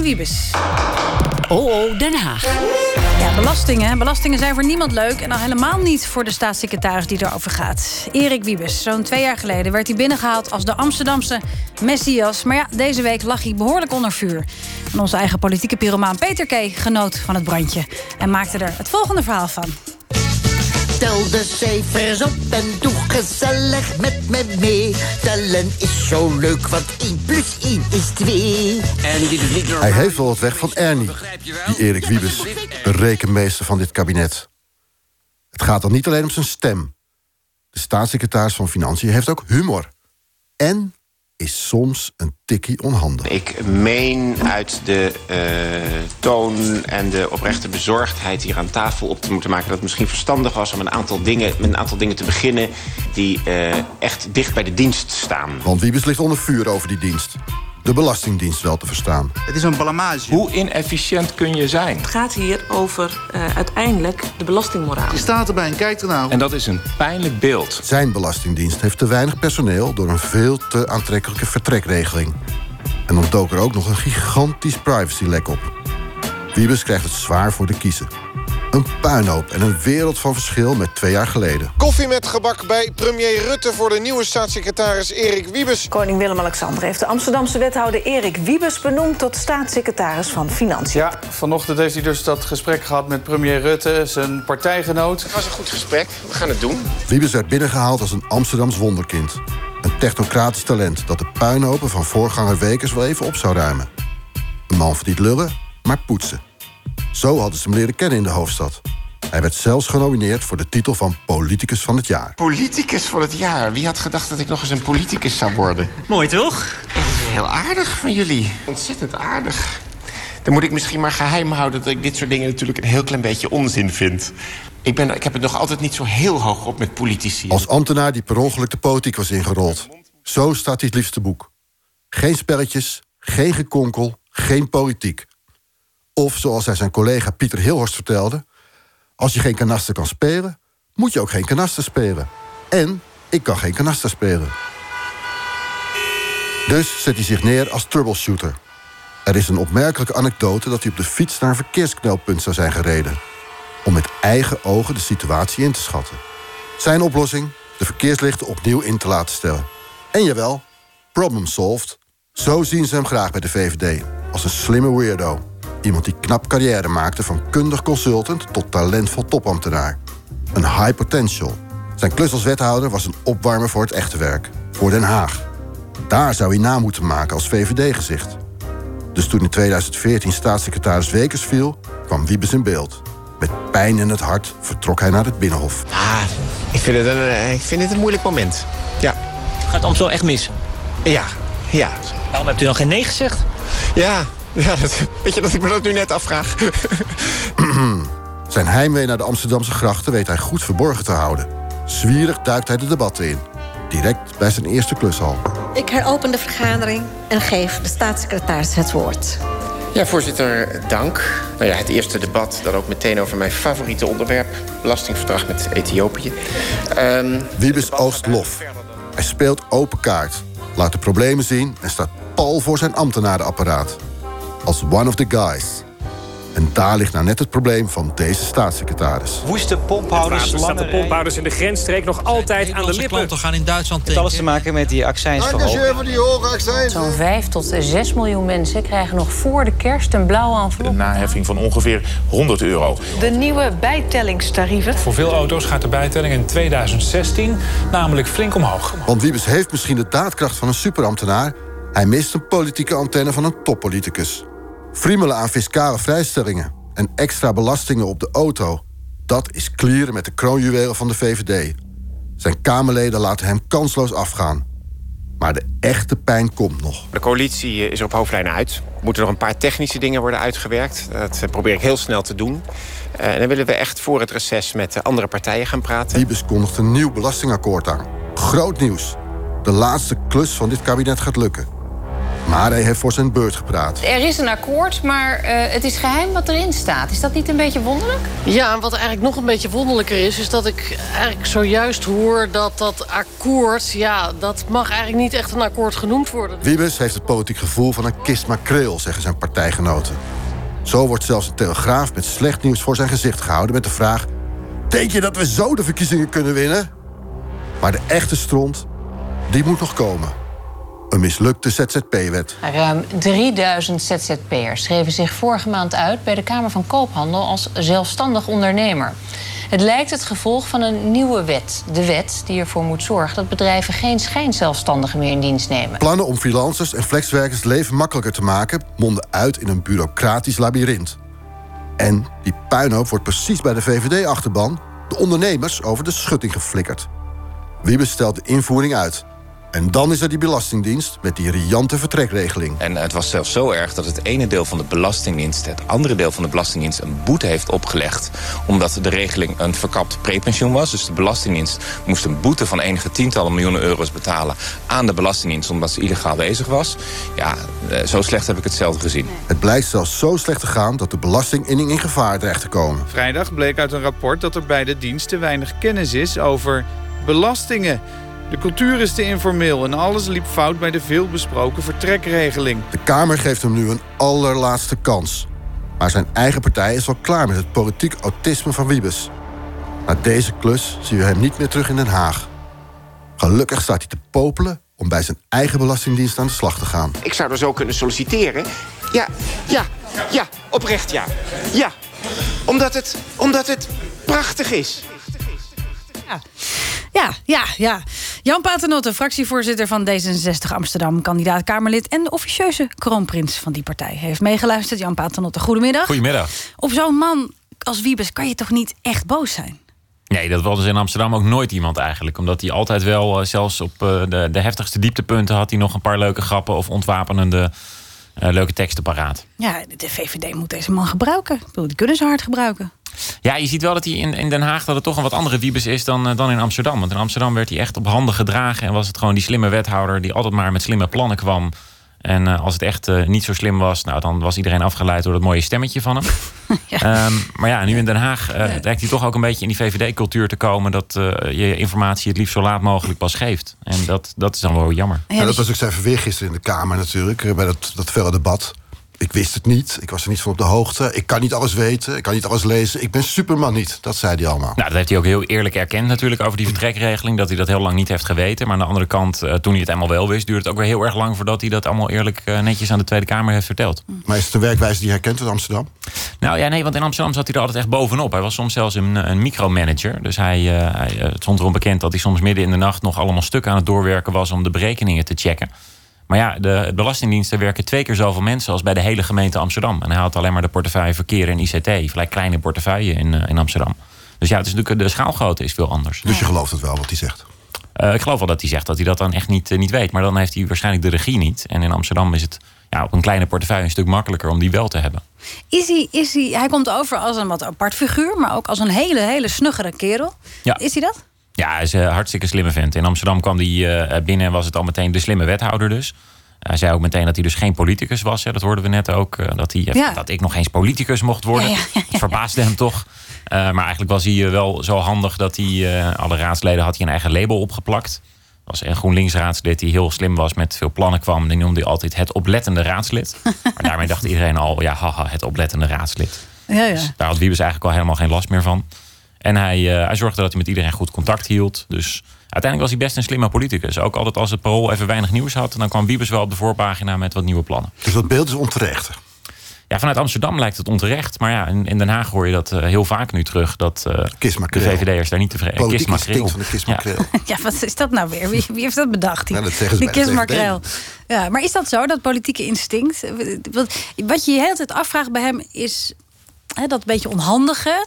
van Wiebes. Oh, oh, Den Haag. Ja, belastingen. Belastingen zijn voor niemand leuk. En al helemaal niet voor de staatssecretaris die erover gaat. Erik Wiebes. Zo'n twee jaar geleden werd hij binnengehaald als de Amsterdamse Messias. Maar ja, deze week lag hij behoorlijk onder vuur. En onze eigen politieke pyromaan Peter K. genoot van het brandje. En maakte er het volgende verhaal van. Tel de cijfers op en doe gezellig met me mee. Tellen is zo leuk, want 1 plus 1 is 2. Hij heeft wel wat weg van Ernie, die Erik Wiebes, de rekenmeester van dit kabinet. Het gaat dan niet alleen om zijn stem. De staatssecretaris van Financiën heeft ook humor. En is soms een tikkie onhandig. Ik meen uit de uh, toon en de oprechte bezorgdheid hier aan tafel op te moeten maken... dat het misschien verstandig was om een aantal dingen, met een aantal dingen te beginnen... die uh, echt dicht bij de dienst staan. Want Wiebes ligt onder vuur over die dienst de Belastingdienst wel te verstaan. Het is een blamage. Hoe inefficiënt kun je zijn? Het gaat hier over uh, uiteindelijk de belastingmoraal. Je staat erbij en kijkt ernaar. En dat is een pijnlijk beeld. Zijn Belastingdienst heeft te weinig personeel... door een veel te aantrekkelijke vertrekregeling. En dan dook er ook nog een gigantisch privacylek op. Wiebes krijgt het zwaar voor de kiezen. Een puinhoop en een wereld van verschil met twee jaar geleden. Koffie met gebak bij premier Rutte voor de nieuwe staatssecretaris Erik Wiebes. Koning Willem-Alexander heeft de Amsterdamse wethouder Erik Wiebes benoemd tot staatssecretaris van Financiën. Ja, vanochtend heeft hij dus dat gesprek gehad met premier Rutte, zijn partijgenoot. Het was een goed gesprek, we gaan het doen. Wiebes werd binnengehaald als een Amsterdams wonderkind. Een technocratisch talent dat de puinhopen van voorganger Wekers wel even op zou ruimen. Een man verdient lullen, maar poetsen. Zo hadden ze hem leren kennen in de hoofdstad. Hij werd zelfs genomineerd voor de titel van Politicus van het Jaar. Politicus van het Jaar? Wie had gedacht dat ik nog eens een politicus zou worden? Mooi toch? Heel aardig van jullie. Ontzettend aardig. Dan moet ik misschien maar geheim houden dat ik dit soort dingen natuurlijk een heel klein beetje onzin vind. Ik, ben, ik heb het nog altijd niet zo heel hoog op met politici. Als ambtenaar die per ongeluk de politiek was ingerold. Zo staat hij het liefste boek. Geen spelletjes, geen gekonkel, geen politiek. Of zoals hij zijn collega Pieter Hilhorst vertelde... als je geen kanaster kan spelen, moet je ook geen kanaster spelen. En ik kan geen kanaster spelen. Dus zet hij zich neer als troubleshooter. Er is een opmerkelijke anekdote dat hij op de fiets naar een verkeersknelpunt zou zijn gereden. Om met eigen ogen de situatie in te schatten. Zijn oplossing? De verkeerslichten opnieuw in te laten stellen. En jawel, problem solved. Zo zien ze hem graag bij de VVD. Als een slimme weirdo. Iemand die knap carrière maakte van kundig consultant tot talentvol topambtenaar. Een high potential. Zijn klus als wethouder was een opwarmer voor het echte werk. Voor Den Haag. Daar zou hij na moeten maken als VVD-gezicht. Dus toen in 2014 staatssecretaris Wekers viel, kwam Wiebes in beeld. Met pijn in het hart vertrok hij naar het Binnenhof. Ah, ik vind het een, eh, ik vind het een moeilijk moment. Ja. Gaat zo echt mis? Ja, ja. Waarom hebt u dan geen nee gezegd? Ja, ja, dat, weet je dat ik me dat nu net afvraag? Zijn heimwee naar de Amsterdamse grachten weet hij goed verborgen te houden. Zwierig duikt hij de debatten in. Direct bij zijn eerste klushal. Ik heropen de vergadering en geef de staatssecretaris het woord. Ja, voorzitter, dank. Nou ja, het eerste debat dan ook meteen over mijn favoriete onderwerp... belastingverdrag met Ethiopië. Um, Wiebes oogst lof. Hij speelt open kaart, laat de problemen zien... en staat pal voor zijn ambtenarenapparaat als one of the guys. En daar ligt nou net het probleem van deze staatssecretaris. Woeste pomphouders, staat de pomphouders in de grensstreek nog altijd aan de lippen. klanten gaan in Duitsland Het alles te maken met die accijnsverhoging. Zo'n 5 tot 6 miljoen mensen krijgen nog voor de kerst een blauwe envelop. Een naheffing van ongeveer 100 euro. De nieuwe bijtellingstarieven. Voor veel auto's gaat de bijtelling in 2016 namelijk flink omhoog. Want Wiebes heeft misschien de daadkracht van een superambtenaar... hij mist een politieke antenne van een toppoliticus. Friemelen aan fiscale vrijstellingen en extra belastingen op de auto... dat is klieren met de kroonjuwelen van de VVD. Zijn Kamerleden laten hem kansloos afgaan. Maar de echte pijn komt nog. De coalitie is er op hoofdlijnen uit. Er moeten nog een paar technische dingen worden uitgewerkt. Dat probeer ik heel snel te doen. En dan willen we echt voor het reces met de andere partijen gaan praten. Wiebes kondigt een nieuw belastingakkoord aan. Groot nieuws. De laatste klus van dit kabinet gaat lukken. Maar hij heeft voor zijn beurt gepraat. Er is een akkoord, maar eh, het is geheim wat erin staat. Is dat niet een beetje wonderlijk? Ja, en wat eigenlijk nog een beetje wonderlijker is... is dat ik eigenlijk zojuist hoor dat dat akkoord... ja, dat mag eigenlijk niet echt een akkoord genoemd worden. Wiebes heeft het politiek gevoel van een kist makreel, zeggen zijn partijgenoten. Zo wordt zelfs een telegraaf met slecht nieuws voor zijn gezicht gehouden... met de vraag, denk je dat we zo de verkiezingen kunnen winnen? Maar de echte stront, die moet nog komen. Een mislukte ZZP-wet. Ruim 3000 ZZP'ers schreven zich vorige maand uit bij de Kamer van Koophandel als zelfstandig ondernemer. Het lijkt het gevolg van een nieuwe wet. De wet die ervoor moet zorgen dat bedrijven geen schijnzelfstandigen meer in dienst nemen. Plannen om freelancers en flexwerkers leven makkelijker te maken... monden uit in een bureaucratisch labyrint. En die puinhoop wordt precies bij de VVD-achterban... de ondernemers over de schutting geflikkerd. Wiebes stelt de invoering uit. En dan is er die Belastingdienst met die riante vertrekregeling. En het was zelfs zo erg dat het ene deel van de Belastingdienst... het andere deel van de Belastingdienst een boete heeft opgelegd... omdat de regeling een verkapt prepensioen was. Dus de Belastingdienst moest een boete van enige tientallen miljoenen euro's betalen... aan de Belastingdienst omdat ze illegaal bezig was. Ja, eh, zo slecht heb ik het zelden gezien. Het blijkt zelfs zo slecht te gaan dat de belastinginning in gevaar dreigt te komen. Vrijdag bleek uit een rapport dat er bij de dienst te weinig kennis is over belastingen. De cultuur is te informeel en alles liep fout bij de veelbesproken vertrekregeling. De Kamer geeft hem nu een allerlaatste kans. Maar zijn eigen partij is al klaar met het politiek autisme van Wiebes. Na deze klus zien we hem niet meer terug in Den Haag. Gelukkig staat hij te popelen om bij zijn eigen belastingdienst aan de slag te gaan. Ik zou er zo kunnen solliciteren. Ja, ja, ja, oprecht ja. Ja, omdat het, omdat het prachtig is. Ja, ja, ja. Jan Paternotte, fractievoorzitter van D66 Amsterdam... kandidaat Kamerlid en de officieuze kroonprins van die partij... heeft meegeluisterd. Jan Paternotte, goedemiddag. Goedemiddag. Op zo'n man als Wiebes kan je toch niet echt boos zijn? Nee, dat was dus in Amsterdam ook nooit iemand eigenlijk. Omdat hij altijd wel, eh, zelfs op eh, de, de heftigste dieptepunten... had hij nog een paar leuke grappen of ontwapenende uh, leuke teksten paraat. Ja, de VVD moet deze man gebruiken. Ik bedoel, die kunnen ze hard gebruiken. Ja, je ziet wel dat hij in, in Den Haag dat het toch een wat andere wiebes is dan, dan in Amsterdam. Want in Amsterdam werd hij echt op handen gedragen. En was het gewoon die slimme wethouder die altijd maar met slimme plannen kwam. En uh, als het echt uh, niet zo slim was, nou, dan was iedereen afgeleid door dat mooie stemmetje van hem. ja. Um, maar ja, nu in Den Haag uh, lijkt hij toch ook een beetje in die VVD-cultuur te komen. dat je informatie het liefst zo laat mogelijk pas geeft. En dat, dat is dan wel jammer. Ja, dat was ook zijn verweer gisteren in de Kamer natuurlijk, bij dat, dat felle debat. Ik wist het niet. Ik was er niet van op de hoogte. Ik kan niet alles weten. Ik kan niet alles lezen. Ik ben Superman niet. Dat zei hij allemaal. Nou, dat heeft hij ook heel eerlijk erkend natuurlijk over die vertrekregeling. Dat hij dat heel lang niet heeft geweten. Maar aan de andere kant, uh, toen hij het eenmaal wel wist... duurde het ook weer heel erg lang voordat hij dat allemaal eerlijk uh, netjes aan de Tweede Kamer heeft verteld. Maar is het een werkwijze die hij kent in Amsterdam? Nou ja, nee, want in Amsterdam zat hij er altijd echt bovenop. Hij was soms zelfs een, een micromanager. Dus hij, uh, hij het stond erom bekend dat hij soms midden in de nacht... nog allemaal stukken aan het doorwerken was om de berekeningen te checken. Maar ja, de Belastingdiensten werken twee keer zoveel mensen als bij de hele gemeente Amsterdam. En hij had alleen maar de portefeuille verkeer en ICT. Vrij kleine portefeuille in, uh, in Amsterdam. Dus ja, het is natuurlijk, de schaalgrootte is veel anders. Dus je gelooft het wel wat hij zegt? Uh, ik geloof wel dat hij zegt dat hij dat dan echt niet, uh, niet weet. Maar dan heeft hij waarschijnlijk de regie niet. En in Amsterdam is het ja, op een kleine portefeuille een stuk makkelijker om die wel te hebben. Is hij, is hij, hij komt over als een wat apart figuur, maar ook als een hele, hele snuggere kerel. Ja. Is hij dat? Ja, hij is een hartstikke slimme vent. In Amsterdam kwam hij binnen en was het al meteen de slimme wethouder dus. Hij zei ook meteen dat hij dus geen politicus was. Hè. Dat hoorden we net ook. Uh, dat, hij, ja. dat ik nog eens politicus mocht worden. Ja, ja, dat verbaasde hem toch. Uh, maar eigenlijk was hij wel zo handig dat hij... Uh, alle raadsleden had hij een eigen label opgeplakt. was een GroenLinks raadslid die heel slim was. Met veel plannen kwam. Die noemde hij altijd het oplettende raadslid. maar daarmee dacht iedereen al... Ja, haha, het oplettende raadslid. Ja, ja. Dus daar had Wiebes eigenlijk al helemaal geen last meer van. En hij, hij zorgde dat hij met iedereen goed contact hield. Dus... Uiteindelijk was hij best een slimme politicus. Ook altijd als het parool even weinig nieuws had... dan kwam Wiebes wel op de voorpagina met wat nieuwe plannen. Dus dat beeld is onterecht? Ja, vanuit Amsterdam lijkt het onterecht. Maar ja, in, in Den Haag hoor je dat uh, heel vaak nu terug. Dat uh, de VVD'ers daar niet tevreden zijn. Kismakreel. van de kismakreel. Ja. ja, wat is dat nou weer? Wie, wie heeft dat bedacht? Die, ja, dat zeggen ze die kismakreel. Ja, maar is dat zo, dat politieke instinct? Wat, wat je je de hele tijd afvraagt bij hem is... hè, dat beetje onhandige.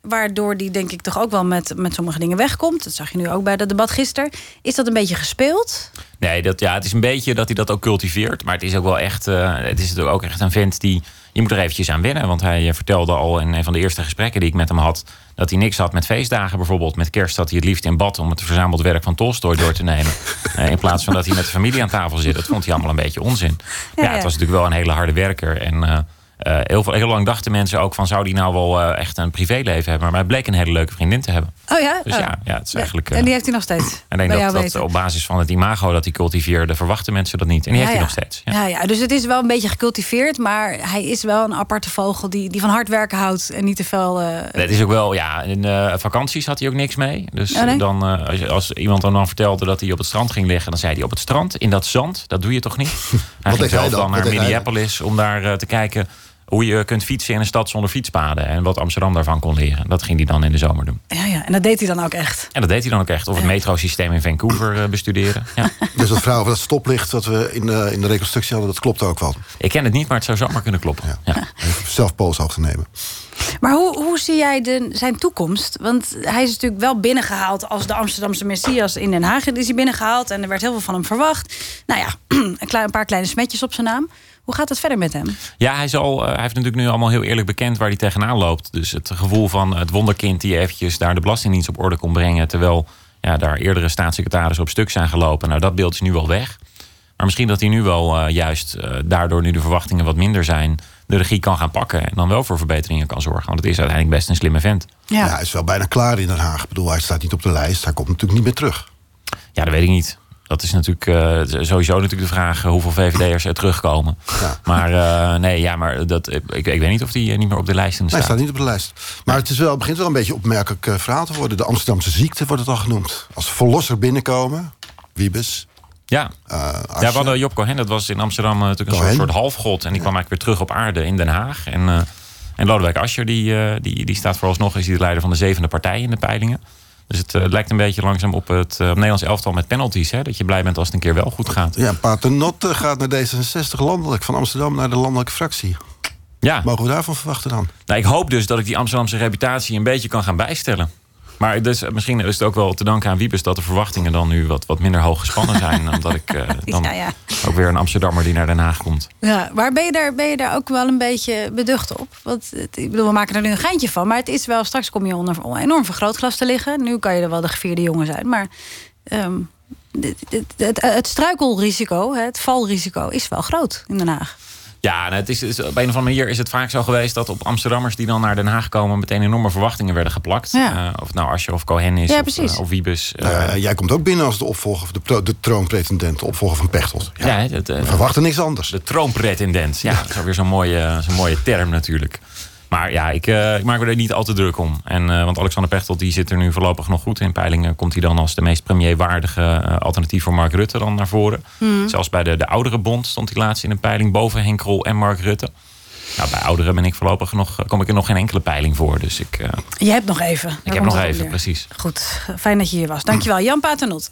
Waardoor die denk ik toch ook wel met, met sommige dingen wegkomt. Dat zag je nu ook bij dat debat gisteren. Is dat een beetje gespeeld? Nee, dat, ja, het is een beetje dat hij dat ook cultiveert. Maar het is ook wel echt, eh, het is natuurlijk ook echt een vent die... Je moet er eventjes aan wennen. Want hij eh, vertelde al in een van de eerste gesprekken die ik met hem had... dat hij niks had met feestdagen bijvoorbeeld. Met kerst zat hij het liefst in bad om het verzameld werk van Tolstoy door te nemen. Eh, in plaats van dat hij met de familie aan tafel zit. Dat vond hij allemaal een beetje onzin. Ja, Ja, het was natuurlijk wel een hele harde werker. En heel, veel, heel lang dachten mensen ook van... zou die nou wel eh, echt een privéleven hebben? Maar hij bleek een hele leuke vriendin te hebben. Oh ja? Dus Oh. ja, ja, het is eigenlijk... eh, En die heeft hij nog steeds. ik bij denk jou dat, dat weten. op basis van het imago dat hij cultiveerde... verwachten mensen dat niet. En die heeft Ja, hij ja. nog steeds. Ja. Ja, dus het is wel een beetje gecultiveerd. Maar hij is wel een aparte vogel die, die van hard werken houdt. En niet te veel... eh, Het is ook wel, ja, in eh, vakanties had hij ook niks mee. Dus Oh, nee? dan, eh, als, als iemand dan, dan vertelde dat hij op het strand ging liggen... dan zei hij op het strand, in dat zand, dat doe je toch niet? Hij ging zelf dan? naar? Minneapolis om daar eh, te kijken... hoe je kunt fietsen in een stad zonder fietspaden... en wat Amsterdam daarvan kon leren. Dat ging hij dan in de zomer doen. ja, ja, en dat deed hij dan ook echt. En dat deed hij dan ook echt. Of het metrosysteem in Vancouver eh, bestuderen. Ja. Dus dat verhaal over dat stoplicht dat we in de, in de reconstructie hadden, dat klopt ook wel. Ik ken het niet, maar het zou zomaar kunnen kloppen. Ja. Even zelf te nemen. Maar hoe, hoe zie jij de, zijn toekomst? Want hij is natuurlijk wel binnengehaald als de Amsterdamse Messias in Den Haag. Is hij binnengehaald en er werd heel veel van hem verwacht. Nou ja, een, klein, een paar kleine smetjes op zijn naam. Hoe gaat het verder met hem? Ja, hij, zal, eh, hij heeft natuurlijk nu allemaal heel eerlijk bekend waar hij tegenaan loopt. Dus het gevoel van het wonderkind die eventjes daar de Belastingdienst op orde kon brengen. Terwijl ja, daar eerdere staatssecretarissen op stuk zijn gelopen. Nou, dat beeld is nu wel weg. Maar misschien dat hij nu wel eh, juist eh, daardoor nu de verwachtingen wat minder zijn. de regie kan gaan pakken. En dan wel voor verbeteringen kan zorgen. Want het is uiteindelijk best een slimme vent. Ja. hij is wel bijna klaar in Den Haag. Ik bedoel, hij staat niet op de lijst. Hij komt natuurlijk niet meer terug. Ja, dat weet ik niet. Dat is natuurlijk eh, sowieso natuurlijk de vraag eh, hoeveel VVD'ers er terugkomen. Maar eh, nee, ja, maar dat, ik, ik weet niet of die niet meer op de lijst Nee, hij staat. staat niet op de lijst. Maar het, is wel, het begint wel een beetje opmerkelijk verhaal te worden. De Amsterdamse ziekte wordt het al genoemd. Als verlosser binnenkomen, Wiebes. Ja. Ja, we hadden Job Cohen, dat was in Amsterdam natuurlijk een soort, Cohen. soort halfgod. En die kwam eigenlijk weer terug op aarde in Den Haag. En, en Lodewijk Asscher, die, die, die staat vooralsnog is hij de leider van de zevende partij in de peilingen. Dus het eh, lijkt een beetje langzaam op het op Nederlands elftal met penalties. Hè? Dat je blij bent als het een keer wel goed gaat. Ja, Paternotte gaat naar D66 landelijk. Van Amsterdam naar de landelijke fractie. Ja. Mogen we daarvan verwachten dan? Nou, ik hoop dus dat ik die Amsterdamse reputatie een beetje kan gaan bijstellen. Maar dus, eh, misschien is het ook wel te danken aan Wiebes dat de verwachtingen dan nu wat, wat minder hoog gespannen zijn. Omdat ik eh, dan Ja, ja. ook weer een Amsterdammer die naar Den Haag komt. Ja, maar ben je, daar, ben je daar ook wel een beetje beducht op? Want het- ik bedoel, we maken er nu een geintje van. Maar het is wel, straks kom je onder een enorm vergrootglas te liggen. Nu kan je er wel de gevierde jongen zijn. Maar ehm, dit- dit- het, het struikelrisico, het valrisico, is wel groot in Den Haag. Ja, en het is, is- op een of andere manier is het vaak zo geweest dat op Amsterdammers die dan naar Den Haag komen meteen enorme verwachtingen werden geplakt. Ja. Eh, of nou Asscher of Cohen is Ja, of, eh, of Wiebes. eh, Nou jij komt ook binnen als de opvolger, de, de troonpretendent, de opvolger van Pechtold. Ja, ja, het, eh, we verwachten niks anders. De troonpretendent. Ja, dat is alweer zo'n mooie, zo'n mooie term natuurlijk. Maar ja, ik, eh, ik maak me er niet al te druk om. En, eh, want Alexander Pechtold die zit er nu voorlopig nog goed in. Peilingen komt hij dan als de meest premierwaardige eh, alternatief voor Mark Rutte dan naar voren. Hmm. Zelfs bij de, de oudere bond stond hij laatst in een peiling boven Henk Krol en Mark Rutte. Nou, bij ouderen ben ik voorlopig nog, kom ik er nog geen enkele peiling voor. Dus ik, Je hebt nog even. ik heb nog even, precies. Goed, fijn dat je hier was. Dankjewel, Jan Paternot.